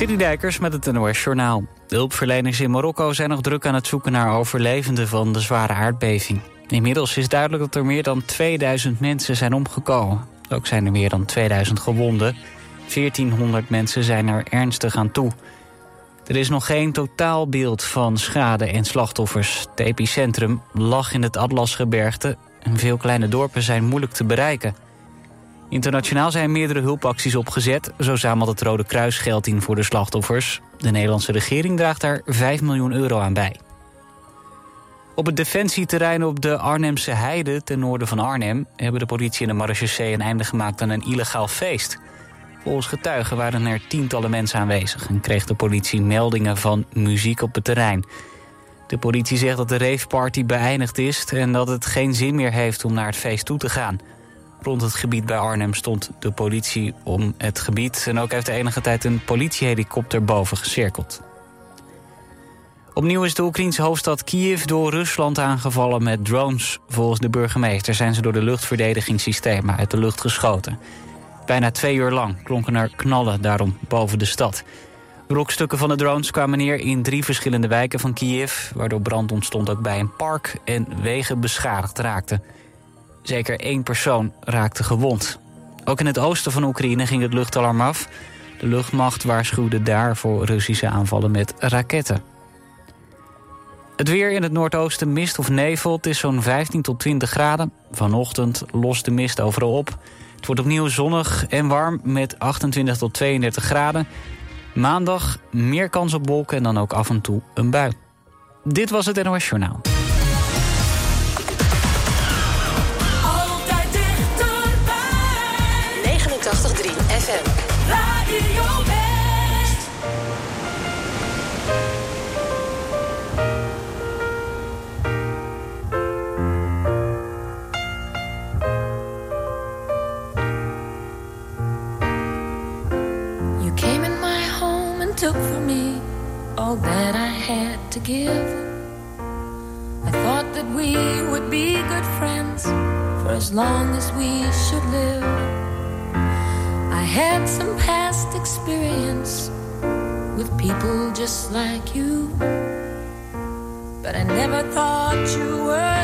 Citydijkers met het NOS Journaal. De hulpverleners in Marokko zijn nog druk aan het zoeken naar overlevenden van de zware aardbeving. Inmiddels is duidelijk dat er meer dan 2000 mensen zijn omgekomen. Ook zijn er meer dan 2000 gewonden. 1400 mensen zijn er ernstig aan toe. Er is nog geen totaalbeeld van schade en slachtoffers. Het epicentrum lag in het Atlasgebergte en veel kleine dorpen zijn moeilijk te bereiken. Internationaal zijn meerdere hulpacties opgezet. Zo zamelt het Rode Kruis geld in voor de slachtoffers. De Nederlandse regering draagt daar 5 miljoen euro aan bij. Op het defensieterrein op de Arnhemse Heide ten noorden van Arnhem... hebben de politie en de marechaussee een einde gemaakt aan een illegaal feest. Volgens getuigen waren er tientallen mensen aanwezig... en kreeg de politie meldingen van muziek op het terrein. De politie zegt dat de raveparty beëindigd is... en dat het geen zin meer heeft om naar het feest toe te gaan... Rond het gebied bij Arnhem stond de politie om het gebied... en ook heeft de enige tijd een politiehelikopter boven gecirkeld. Opnieuw is de Oekraïnse hoofdstad Kiev door Rusland aangevallen met drones. Volgens de burgemeester zijn ze door de luchtverdedigingssystemen uit de lucht geschoten. Bijna twee uur lang klonken er knallen daarom boven de stad. Rokstukken van de drones kwamen neer in drie verschillende wijken van Kiev... waardoor brand ontstond ook bij een park en wegen beschadigd raakten. Zeker één persoon raakte gewond. Ook in het oosten van Oekraïne ging het luchtalarm af. De luchtmacht waarschuwde daar voor Russische aanvallen met raketten. Het weer in het noordoosten mist of nevel. Het is zo'n 15 tot 20 graden. Vanochtend lost de mist overal op. Het wordt opnieuw zonnig en warm met 28 tot 32 graden. Maandag meer kans op wolken en dan ook af en toe een bui. Dit was het NOS Journaal. Had some past experience with people just like you. But I never thought you were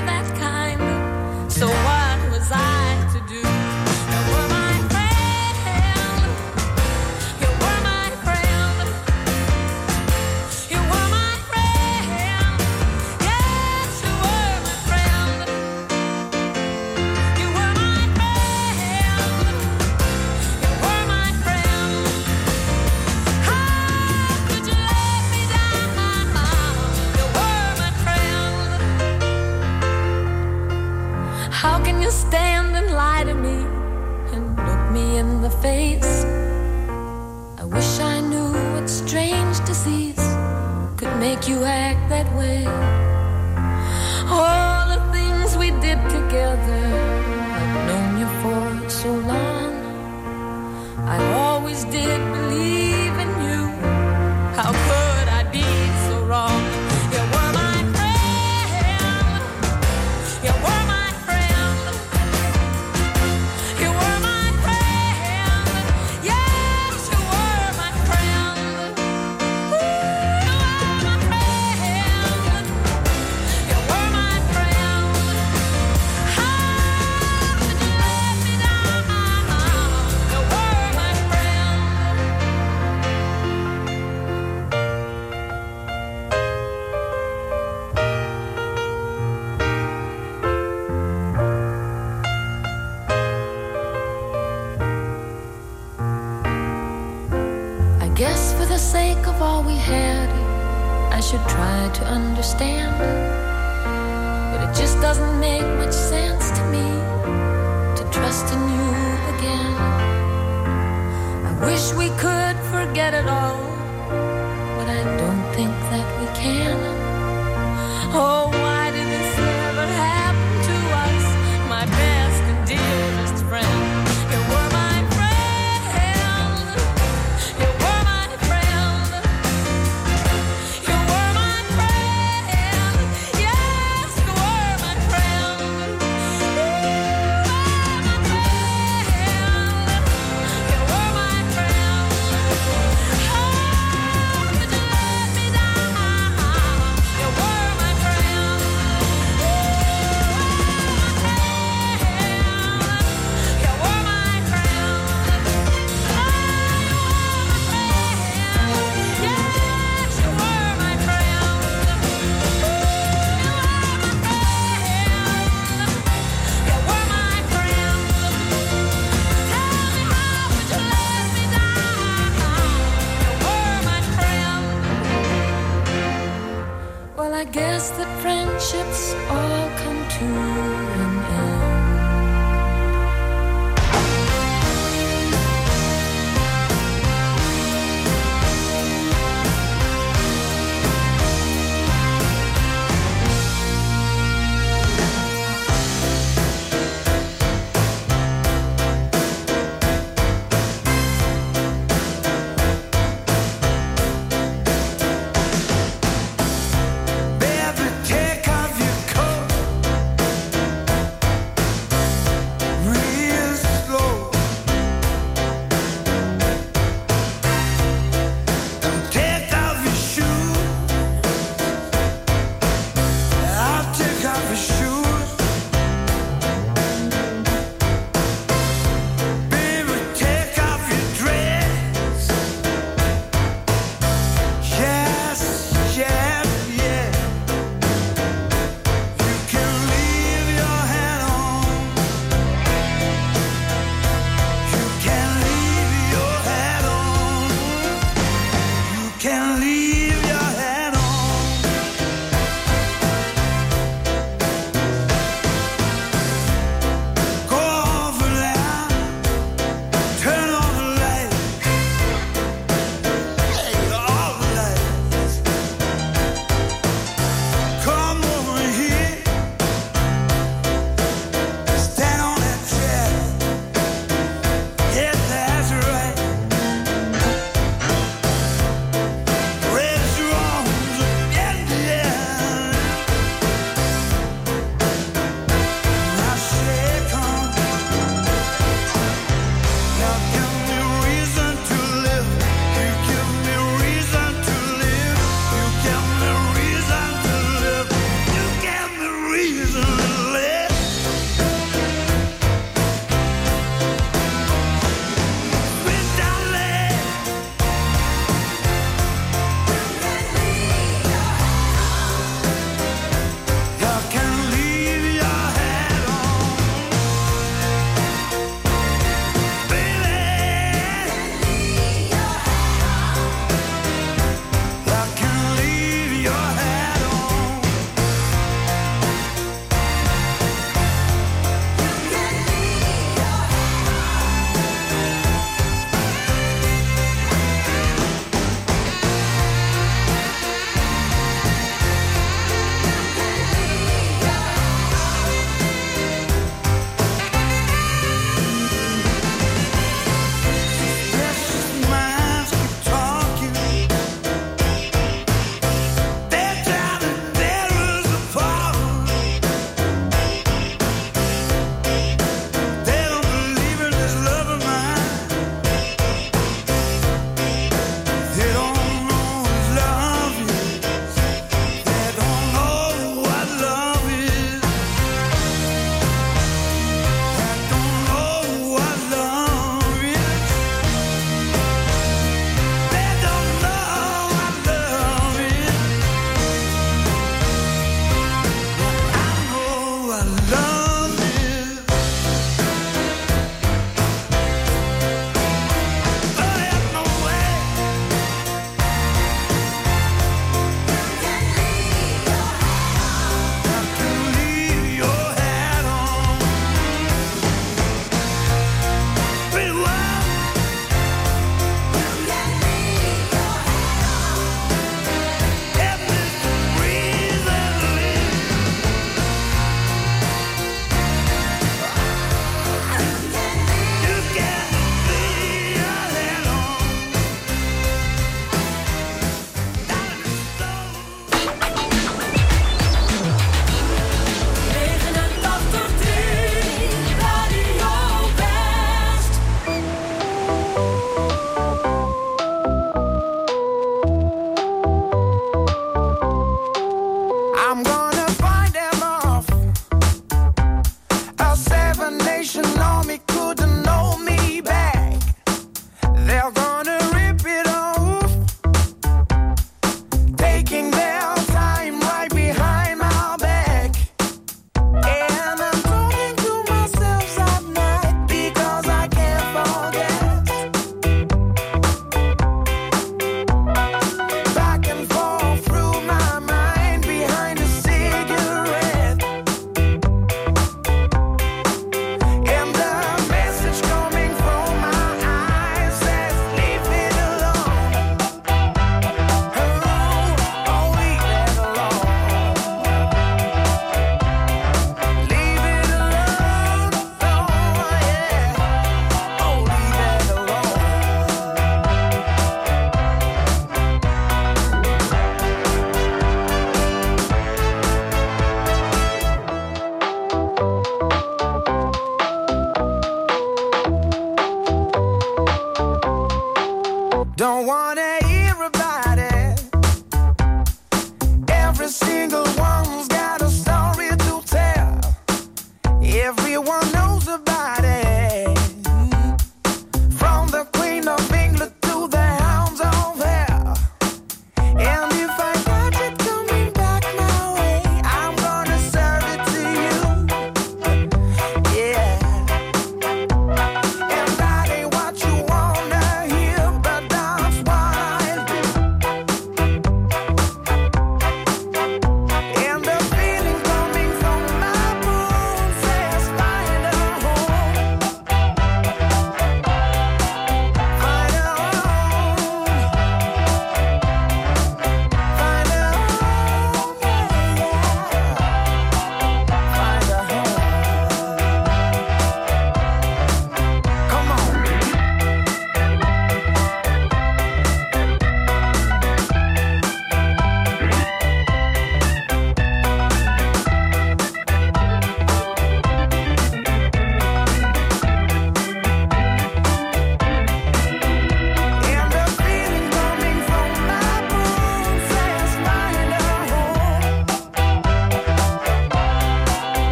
single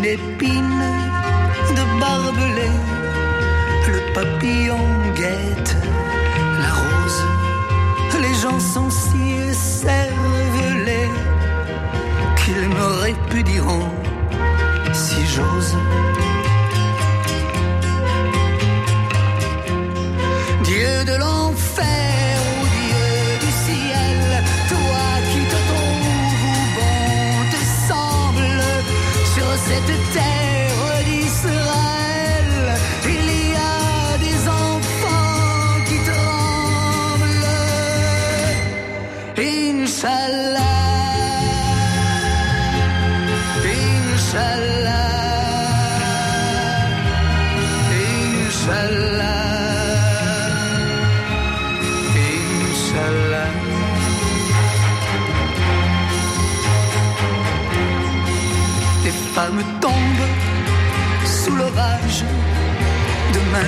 une épine de barbelé. Le papillon guette la rose. Les gens sont si cervelés qu'ils me répudieront si j'ose. Dieu de l'enfer Dead.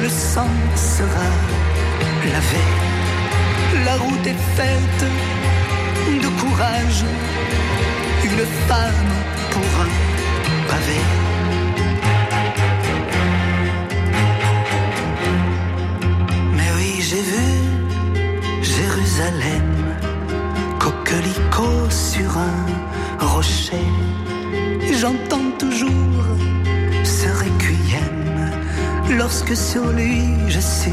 le sang sera lavé. La route est faite de courage, une femme pour un pavé. Mais oui, j'ai vu Jérusalem, coquelicot sur un rocher. J'entends toujours lorsque sur lui je suis.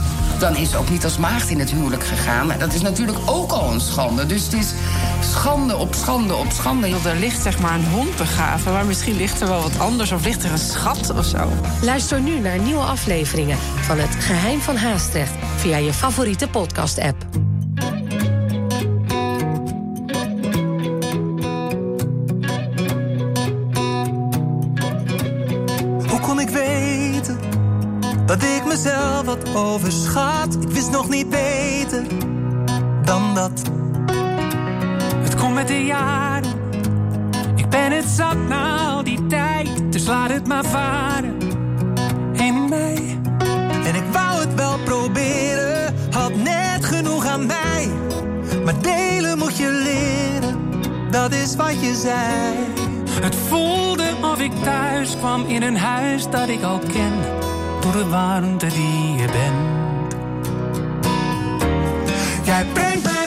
dan is ze ook niet als maagd in het huwelijk gegaan. Dat is natuurlijk ook al een schande. Dus het is schande op schande op schande. Er ligt zeg maar een hond begraven, maar misschien ligt er wel wat anders of ligt er een schat of zo. Luister nu naar nieuwe afleveringen van Het Geheim van Haastrecht via je favoriete podcast-app. Hoe kon ik weten dat ik mezelf had overschat? Nog niet beter dan dat. Het komt met de jaren. Ik ben het zat na al die tijd. Dus laat het maar varen. In mij. En ik wou het wel proberen, had net genoeg aan mij. Maar delen moet je leren, dat is wat je zei. Het voelde of ik thuis kwam in een huis dat ik al ken. Door de warmte die je bent. Jij brengt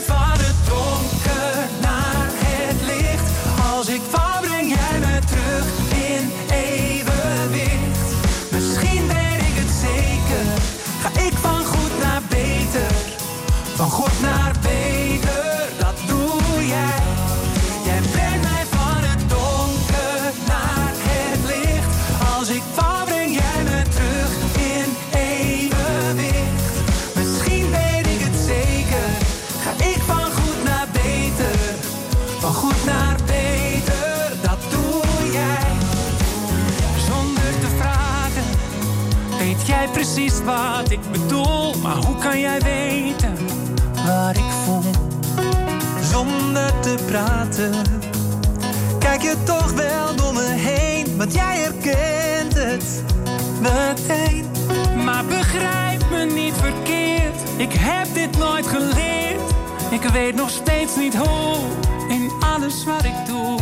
precies wat ik bedoel, maar hoe kan jij weten waar ik voel? Zonder te praten, kijk je toch wel door me heen, want jij herkent het meteen. Maar begrijp me niet verkeerd, ik heb dit nooit geleerd. Ik weet nog steeds niet hoe in alles wat ik doe.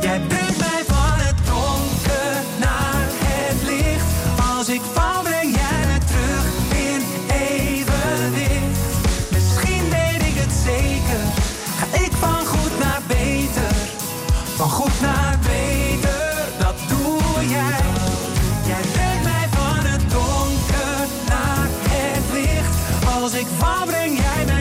Jij brengt mij van het donker naar het licht als ik val. Waar breng jij mij?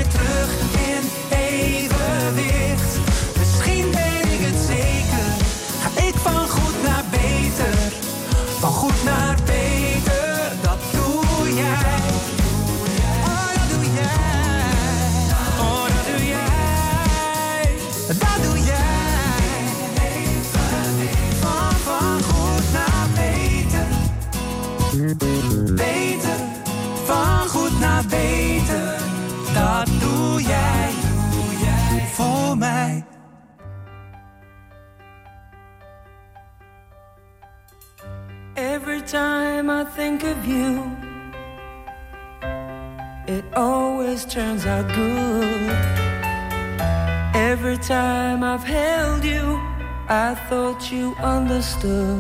after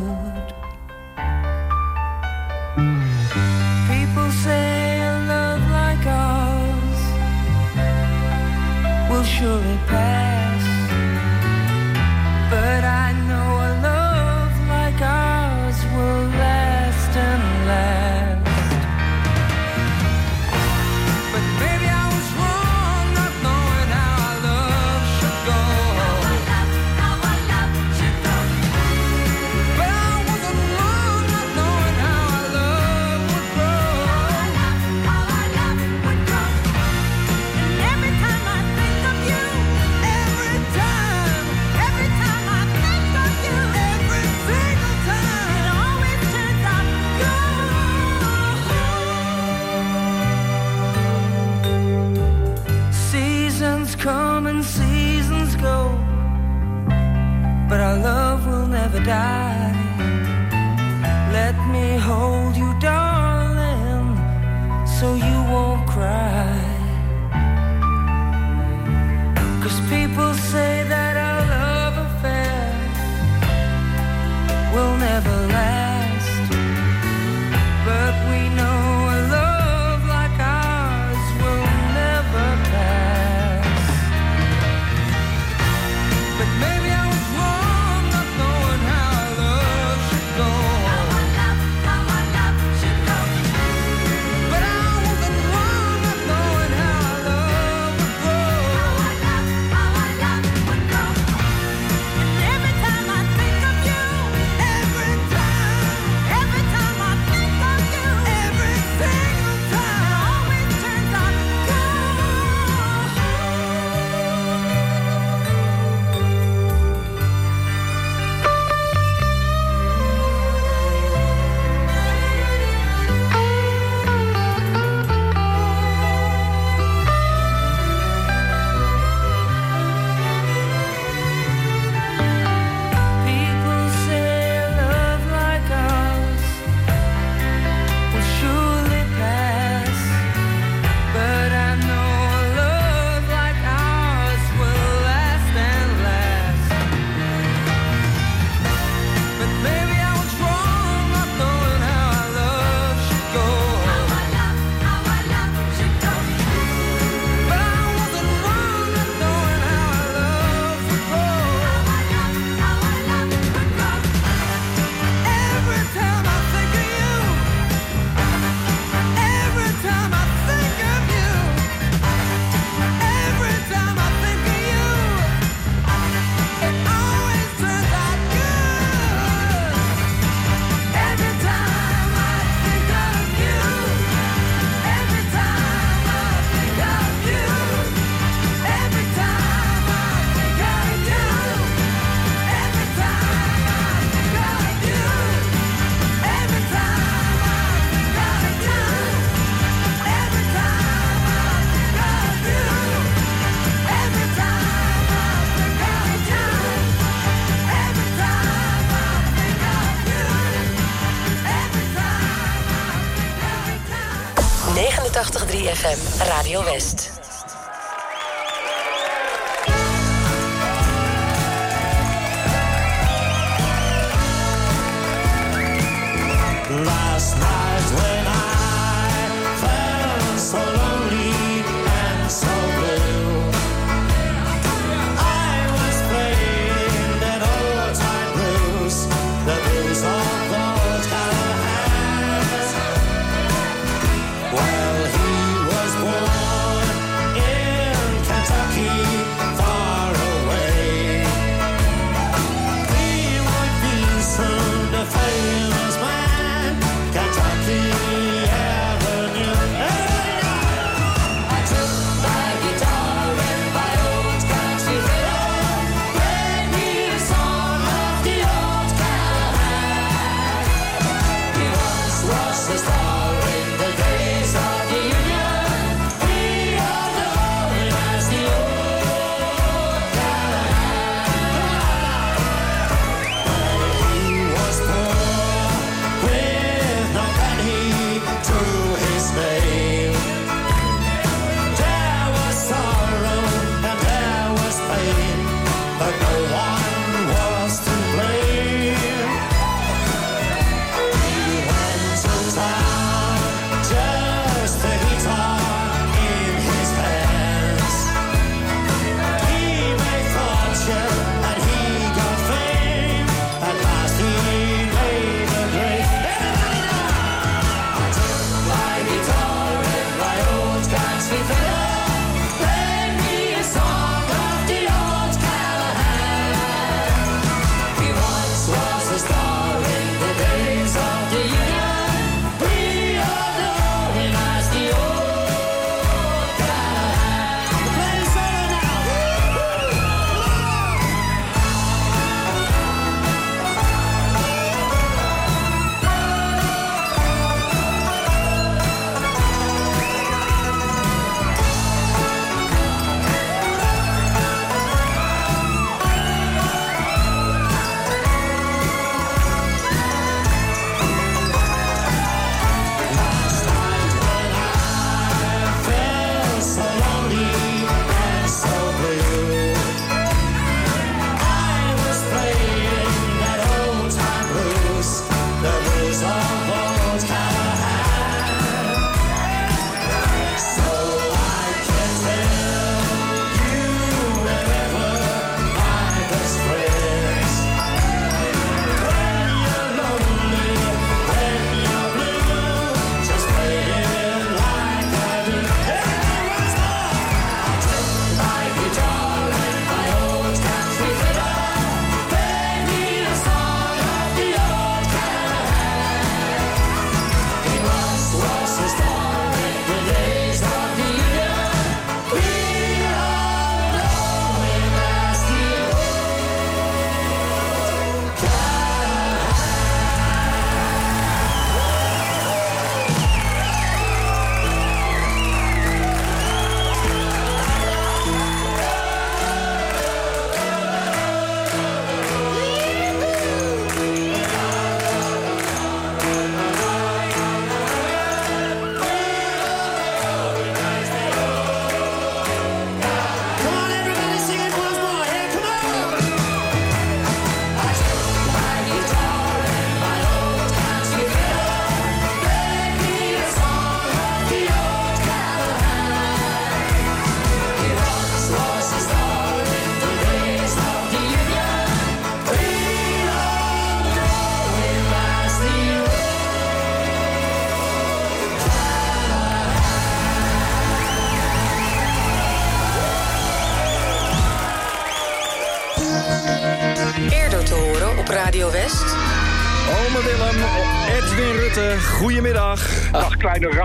let me hold you, darling, so you won't cry.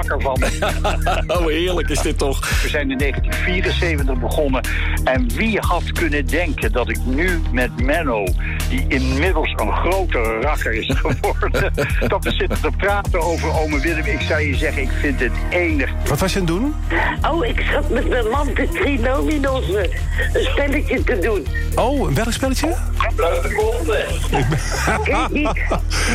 van. oh, heerlijk is dit toch? We zijn in 1974 begonnen. En wie had kunnen denken dat ik nu met Menno, die inmiddels een grotere rakker is geworden, dat we zitten te praten over ome Willem. Ik zou je zeggen, ik vind het enig. Wat was je aan het doen? Oh, ik zat met mijn man de trinominos een spelletje te doen. Oh, welk spelletje? Blote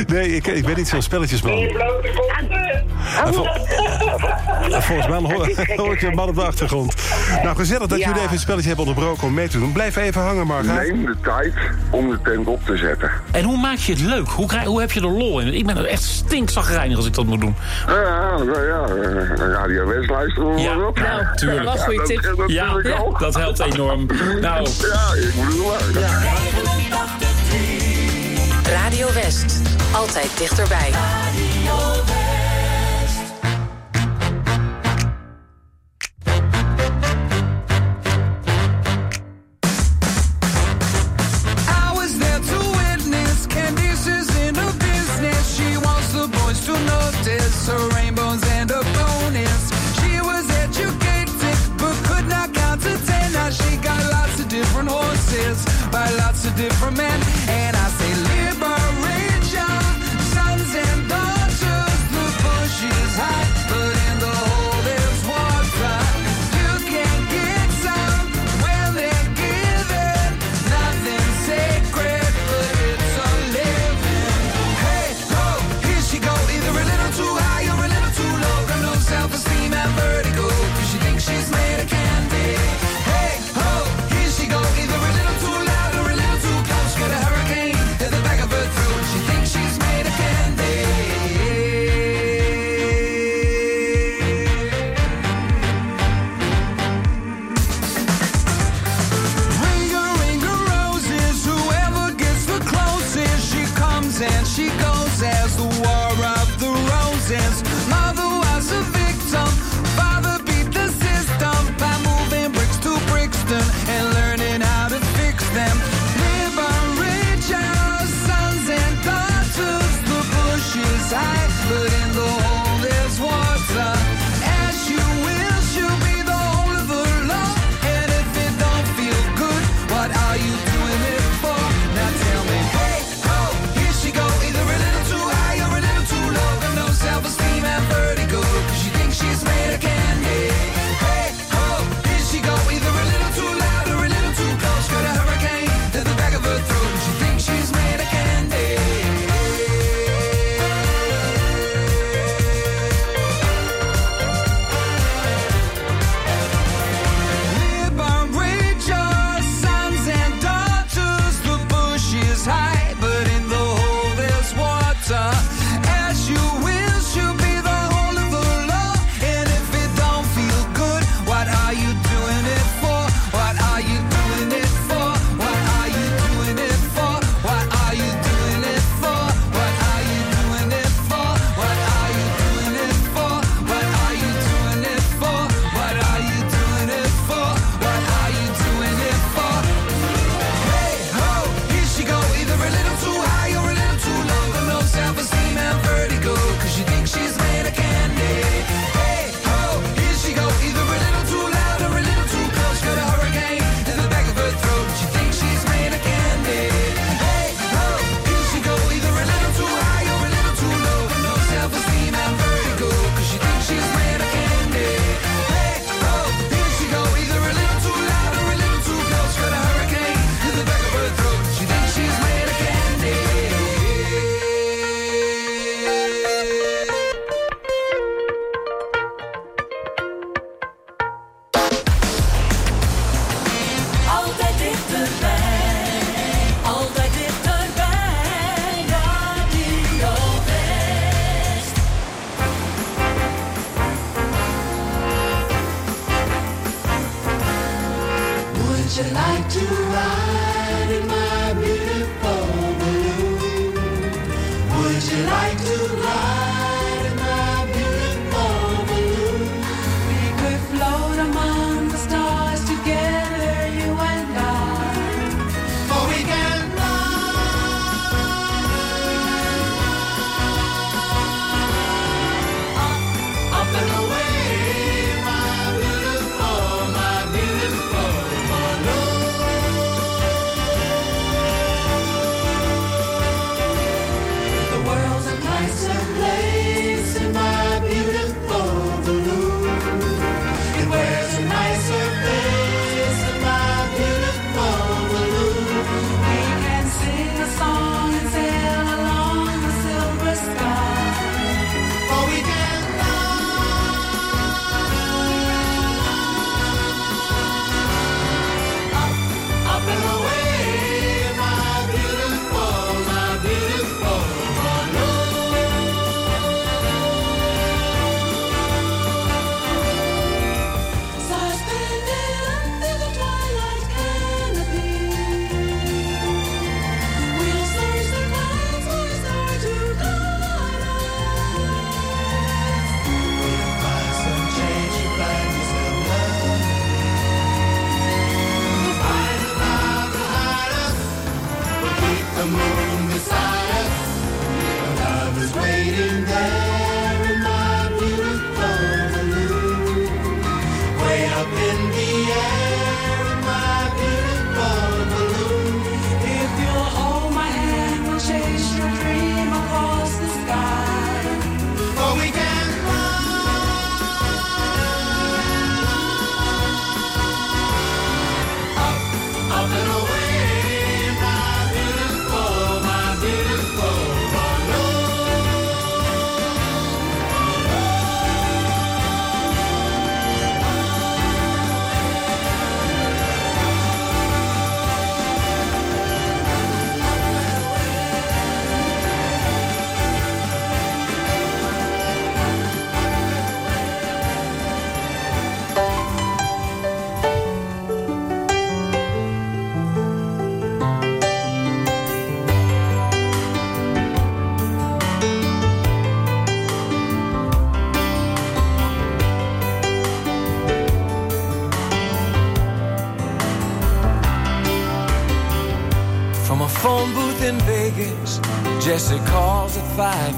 Nee, ik, ik ben niet zo'n spelletjesman. Blote. Volgens mij hoor, je ik een man op de achtergrond. Nou, gezellig dat jullie even een spelletje hebben onderbroken om mee te doen. Blijf even hangen, Marga. Neem de tijd om de tent op te zetten. En hoe maak je het leuk? Hoe, krijg, hoe heb je er lol in? Ik ben echt stinkzagrijnig als ik dat moet doen. Ja, ja. Radio West luisteren ja, natuurlijk. op. Nou, dat was dat, helpt enorm. Nou. Ja, ik moet het. Ja. Radio West. Altijd dichterbij.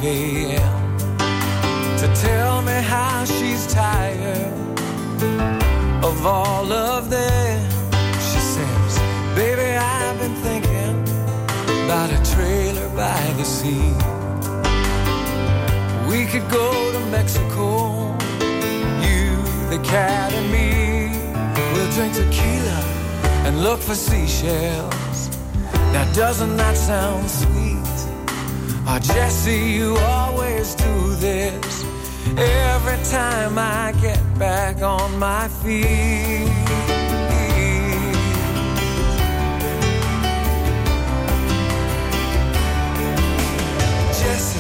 5 a.m. to tell me how she's tired of all of them. She says, Baby, I've been thinking about a trailer by the sea. We could go to Mexico, you, the cat, and me. We'll drink tequila and look for seashells. Now, doesn't that sound sweet? Jesse, you always do this every time I get back on my feet. Jesse,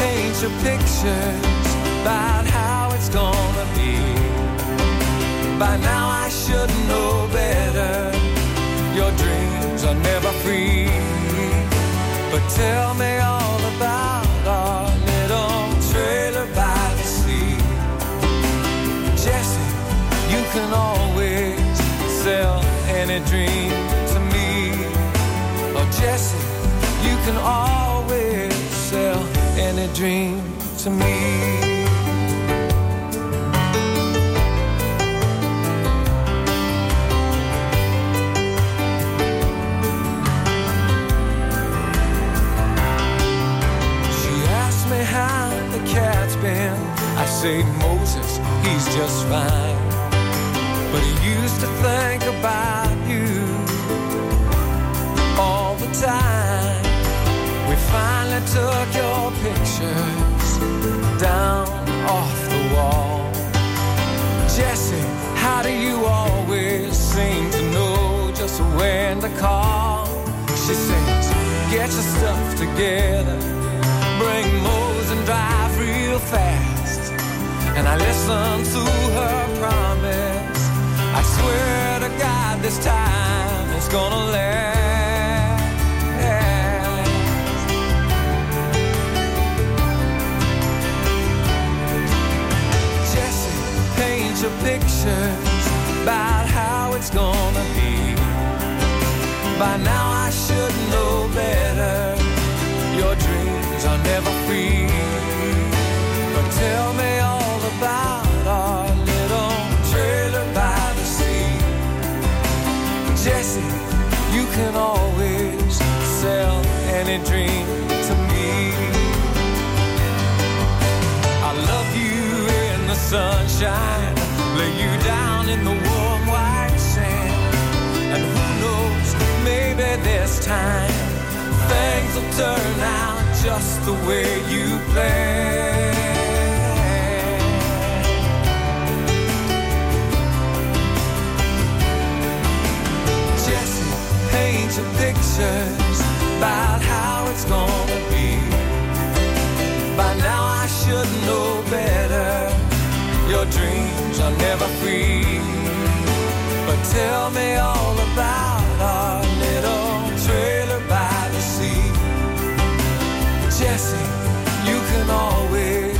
paint your pictures about how it's gonna be. By now I should know better. Your dreams are never free. But tell me can always sell any dream to me. She asked me how the cat's been. I say, Moses, he's just fine. But he used to think about you all the time. Finally took your pictures down off the wall. Jesse, how do you always seem to know just when to call? She says, get your stuff together, bring Mose and drive real fast. And I listen to her promise. I swear to God, this time it's gonna last. Your pictures about how it's gonna be. By now I should know better. Your dreams are never free. But tell me all about our little trailer by the sea. Jesse, you can always sell any dream to me. I love you in the sunshine, this time things will turn out just the way you planned. Jesse, paint your pictures about how it's gonna be. By now I should know better. Your dreams are never free. But tell me all about our trailer by the sea. Jesse, you can always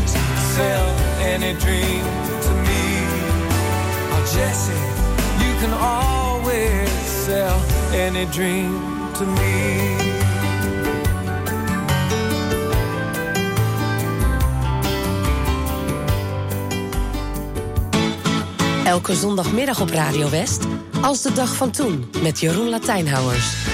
sell any dream to me. Oh, Jesse, you can always sell any dream to me. Elke zondagmiddag op Radio West. Als de dag van toen. Met Jeroen Latijnhouwers.